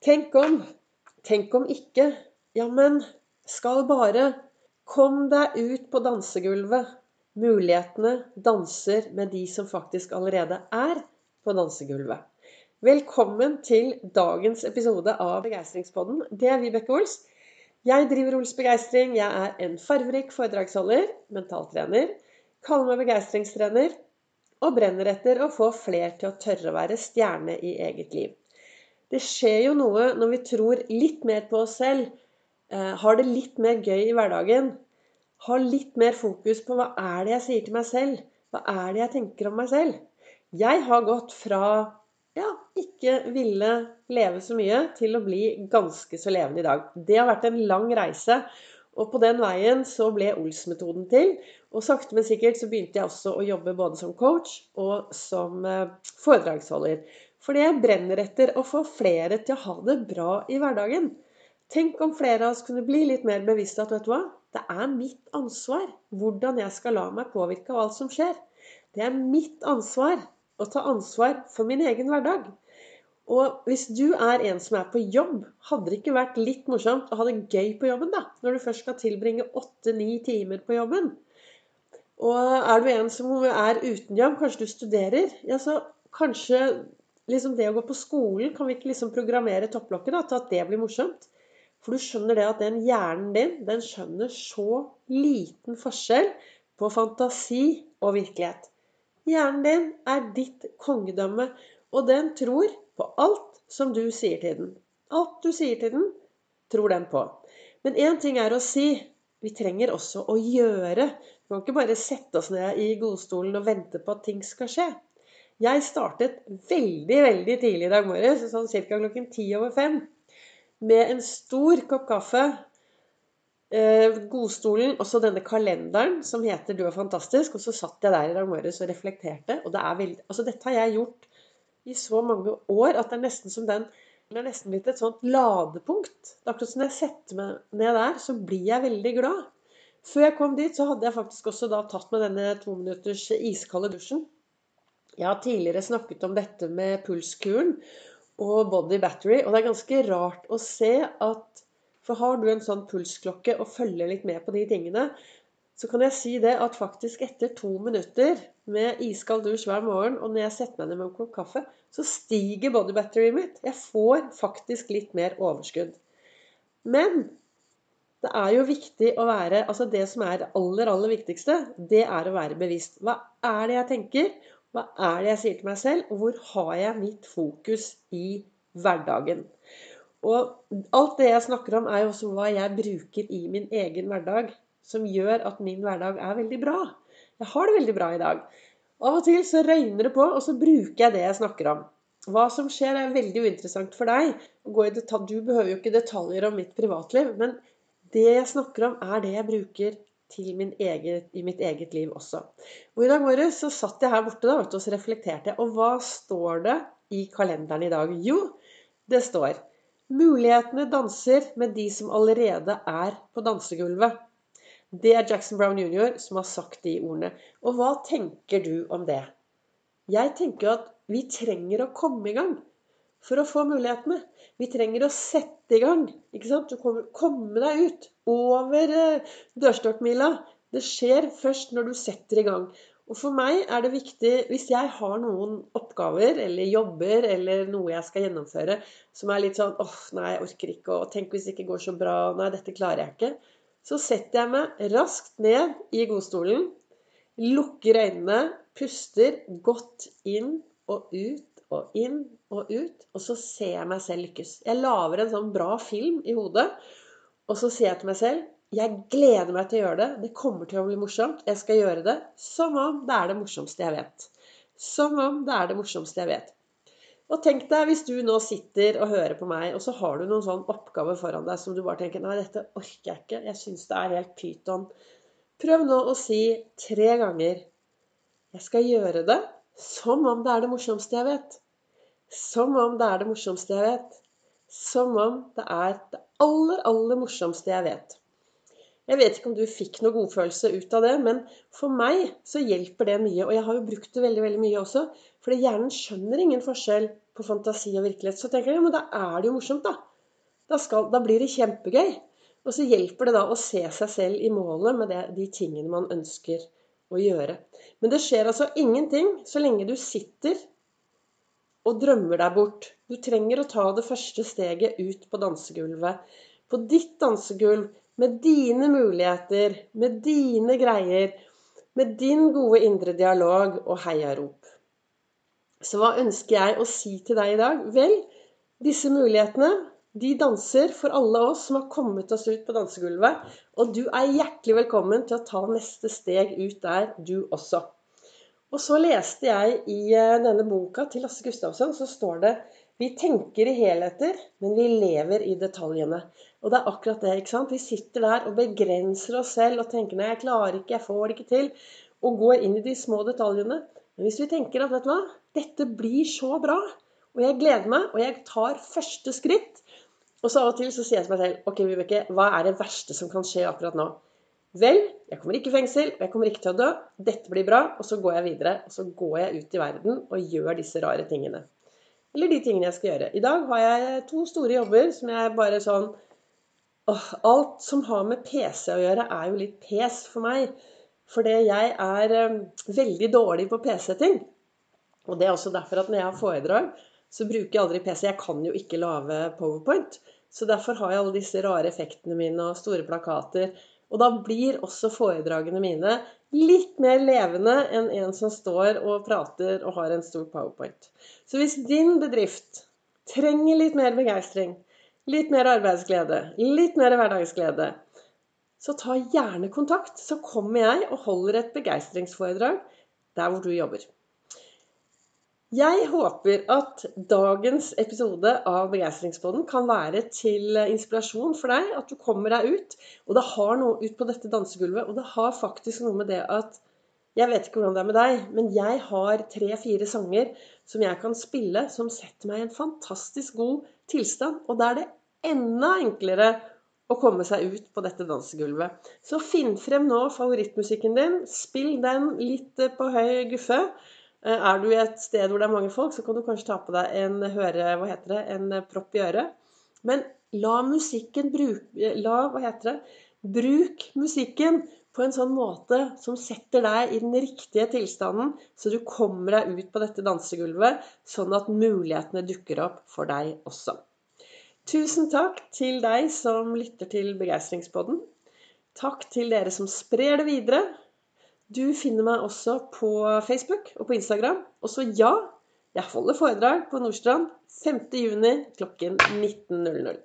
Tenk om. Tenk om ikke. Ja, men skal bare. Kom deg ut på dansegulvet. Mulighetene danser med de som faktisk allerede er på dansegulvet. Velkommen til dagens episode av Begeistringspodden. Det er Vibeke Ols. Jeg driver Ols Begeistring. Jeg er en farverik foredragsholder, mentaltrener, kaller meg begeistringstrener og brenner etter å få fler til å tørre å være stjerne i eget liv. Det skjer jo noe når vi tror litt mer på oss selv, eh, har det litt mer gøy i hverdagen, har litt mer fokus på hva er det jeg sier til meg selv, hva er det jeg tenker om meg selv. Jeg har gått fra ja, ikke ville leve så mye, til å bli ganske så levende i dag. Det har vært en lang reise. Og på den veien så ble Ols-metoden til. Og sakte, men sikkert så begynte jeg også å jobbe både som coach og som eh, foredragsholder. Fordi jeg brenner etter å få flere til å ha det bra i hverdagen. Tenk om flere av oss kunne bli litt mer bevisst at vet du hva, det er mitt ansvar hvordan jeg skal la meg påvirke av alt som skjer. Det er mitt ansvar å ta ansvar for min egen hverdag. Og hvis du er en som er på jobb, hadde det ikke vært litt morsomt å ha det gøy på jobben, da? Når du først skal tilbringe åtte-ni timer på jobben. Og er du en som er uten jobb, kanskje du studerer, ja, så kanskje liksom det å gå på skolen Kan vi ikke liksom programmere topplokket da, til at det blir morsomt? For du skjønner det at den hjernen din, den skjønner så liten forskjell på fantasi og virkelighet. Hjernen din er ditt kongedømme, og den tror på alt som du sier til den. Alt du sier til den, tror den på. Men én ting er å si. Vi trenger også å gjøre. Vi kan ikke bare sette oss ned i godstolen og vente på at ting skal skje. Jeg startet veldig veldig tidlig i dag morges, sånn ca. klokken ti over fem, med en stor kopp kaffe. godstolen, godstolen, også denne kalenderen som heter 'Du er fantastisk'. Og så satt jeg der i dag morges og reflekterte. Og det er veldig, altså dette har jeg gjort i så mange år at det er nesten som den det er nesten blitt et sånt ladepunkt. Det er akkurat som jeg setter meg ned der, så blir jeg veldig glad. Før jeg kom dit, så hadde jeg faktisk også da tatt med denne to minutters iskalde dusjen. Jeg har tidligere snakket om dette med pulskuren og body battery, og det er ganske rart å se at For har du en sånn pulsklokke og følger litt med på de tingene, så kan jeg si det at faktisk etter to minutter med iskald dusj hver morgen, og når jeg setter meg ned med en kopp kaffe, så stiger body batteryet mitt. Jeg får faktisk litt mer overskudd. Men det er jo viktig å være Altså det som er det aller, aller viktigste, det er å være bevisst. Hva er det jeg tenker? Hva er det jeg sier til meg selv? Og hvor har jeg mitt fokus i hverdagen? Og alt det jeg snakker om, er jo også hva jeg bruker i min egen hverdag som gjør at min hverdag er veldig bra. Jeg har det veldig bra i dag. Av og til så røyner det på, og så bruker jeg det jeg snakker om. Hva som skjer, er veldig uinteressant for deg. Du behøver jo ikke detaljer om mitt privatliv, men det jeg snakker om, er det jeg bruker eget, i mitt eget liv også. Og I dag morges satt jeg her borte da, og så reflekterte jeg. Og hva står det i kalenderen i dag? Jo, det står Mulighetene danser med de som allerede er på dansegulvet. Det er Jackson Brown jr. som har sagt de ordene. Og hva tenker du om det? Jeg tenker at vi trenger å komme i gang for å få mulighetene. Vi trenger å sette i gang. ikke sant? Du kommer, komme deg ut. Over uh, dørstokkmila. Det skjer først når du setter i gang. Og for meg er det viktig, hvis jeg har noen oppgaver eller jobber eller noe jeg skal gjennomføre som er litt sånn åh, nei, jeg orker ikke, og tenk hvis det ikke går så bra, nei, dette klarer jeg ikke så setter jeg meg raskt ned i godstolen, lukker øynene, puster godt inn og ut og inn og ut, og så ser jeg meg selv lykkes. Jeg lager en sånn bra film i hodet, og så sier jeg til meg selv jeg gleder meg til å gjøre det. Det kommer til å bli morsomt. Jeg skal gjøre det som om det er det morsomste jeg vet. Som om det er det morsomste jeg vet. Og tenk deg hvis du nå sitter og hører på meg, og så har du noen sånn oppgave foran deg som du bare tenker Nei, dette orker jeg ikke. Jeg syns det er helt pyton. Prøv nå å si tre ganger Jeg skal gjøre det som om det er det morsomste jeg vet. Som om det er det morsomste jeg vet. Som om det er det aller, aller morsomste jeg vet. Jeg vet ikke om du fikk noe godfølelse ut av det, men for meg så hjelper det mye. Og jeg har jo brukt det veldig veldig mye også. Fordi hjernen skjønner ingen forskjell på fantasi og virkelighet, så tenker jeg ja, men da er det jo morsomt, da. Da, skal, da blir det kjempegøy. Og så hjelper det da å se seg selv i målet med det, de tingene man ønsker å gjøre. Men det skjer altså ingenting så lenge du sitter og drømmer deg bort. Du trenger å ta det første steget ut på dansegulvet. På ditt dansegulv, med dine muligheter, med dine greier, med din gode indre dialog og heiarop. Så hva ønsker jeg å si til deg i dag? Vel, disse mulighetene de danser for alle oss som har kommet oss ut på dansegulvet. Og du er hjertelig velkommen til å ta neste steg ut der, du også. Og så leste jeg i eh, denne boka til Lasse Gustavsson, så står det vi tenker i helheter, men vi lever i detaljene. Og det er akkurat det. ikke sant? Vi sitter der og begrenser oss selv og tenker nei, jeg klarer ikke, jeg får det ikke til. Og går inn i de små detaljene. Men hvis vi tenker at vet du hva, dette blir så bra, og jeg gleder meg, og jeg tar første skritt, og så av og til så sier jeg til meg selv Ok, Vibeke, hva er det verste som kan skje akkurat nå? Vel, jeg kommer ikke i fengsel, jeg kommer ikke til å dø. Dette blir bra. Og så går jeg videre. Og så går jeg ut i verden og gjør disse rare tingene. Eller de tingene jeg skal gjøre. I dag har jeg to store jobber som jeg bare sånn åh, Alt som har med PC å gjøre, er jo litt pes for meg. Fordi jeg er um, veldig dårlig på PC-ting. Og det er også derfor at når jeg har foredrag, så bruker jeg aldri PC. Jeg kan jo ikke lage powerpoint. Så derfor har jeg alle disse rare effektene mine og store plakater. Og da blir også foredragene mine litt mer levende enn en som står og prater og har en stor powerpoint. Så hvis din bedrift trenger litt mer begeistring, litt mer arbeidsglede, litt mer hverdagsglede, så ta gjerne kontakt. Så kommer jeg og holder et begeistringsforedrag der hvor du jobber. Jeg håper at dagens episode av Begeistringspodden kan være til inspirasjon for deg. At du kommer deg ut. Og det har noe ut på dette dansegulvet. Og det har faktisk noe med det at Jeg vet ikke hvordan det er med deg, men jeg har tre-fire sanger som jeg kan spille, som setter meg i en fantastisk god tilstand. Og da er det enda enklere å komme seg ut på dette dansegulvet. Så finn frem nå favorittmusikken din. Spill den litt på høy guffe. Eh, er du i et sted hvor det er mange folk, så kan du kanskje ta på deg en høre, hva heter det, en eh, propp i øret. Men la musikken bruke La, hva heter det? Bruk musikken på en sånn måte som setter deg i den riktige tilstanden, så du kommer deg ut på dette dansegulvet, sånn at mulighetene dukker opp for deg også. Tusen takk til deg som lytter til Begeistringspodden. Takk til dere som sprer det videre. Du finner meg også på Facebook og på Instagram. Og så ja, jeg holder foredrag på Nordstrand 5.6 klokken 19.00.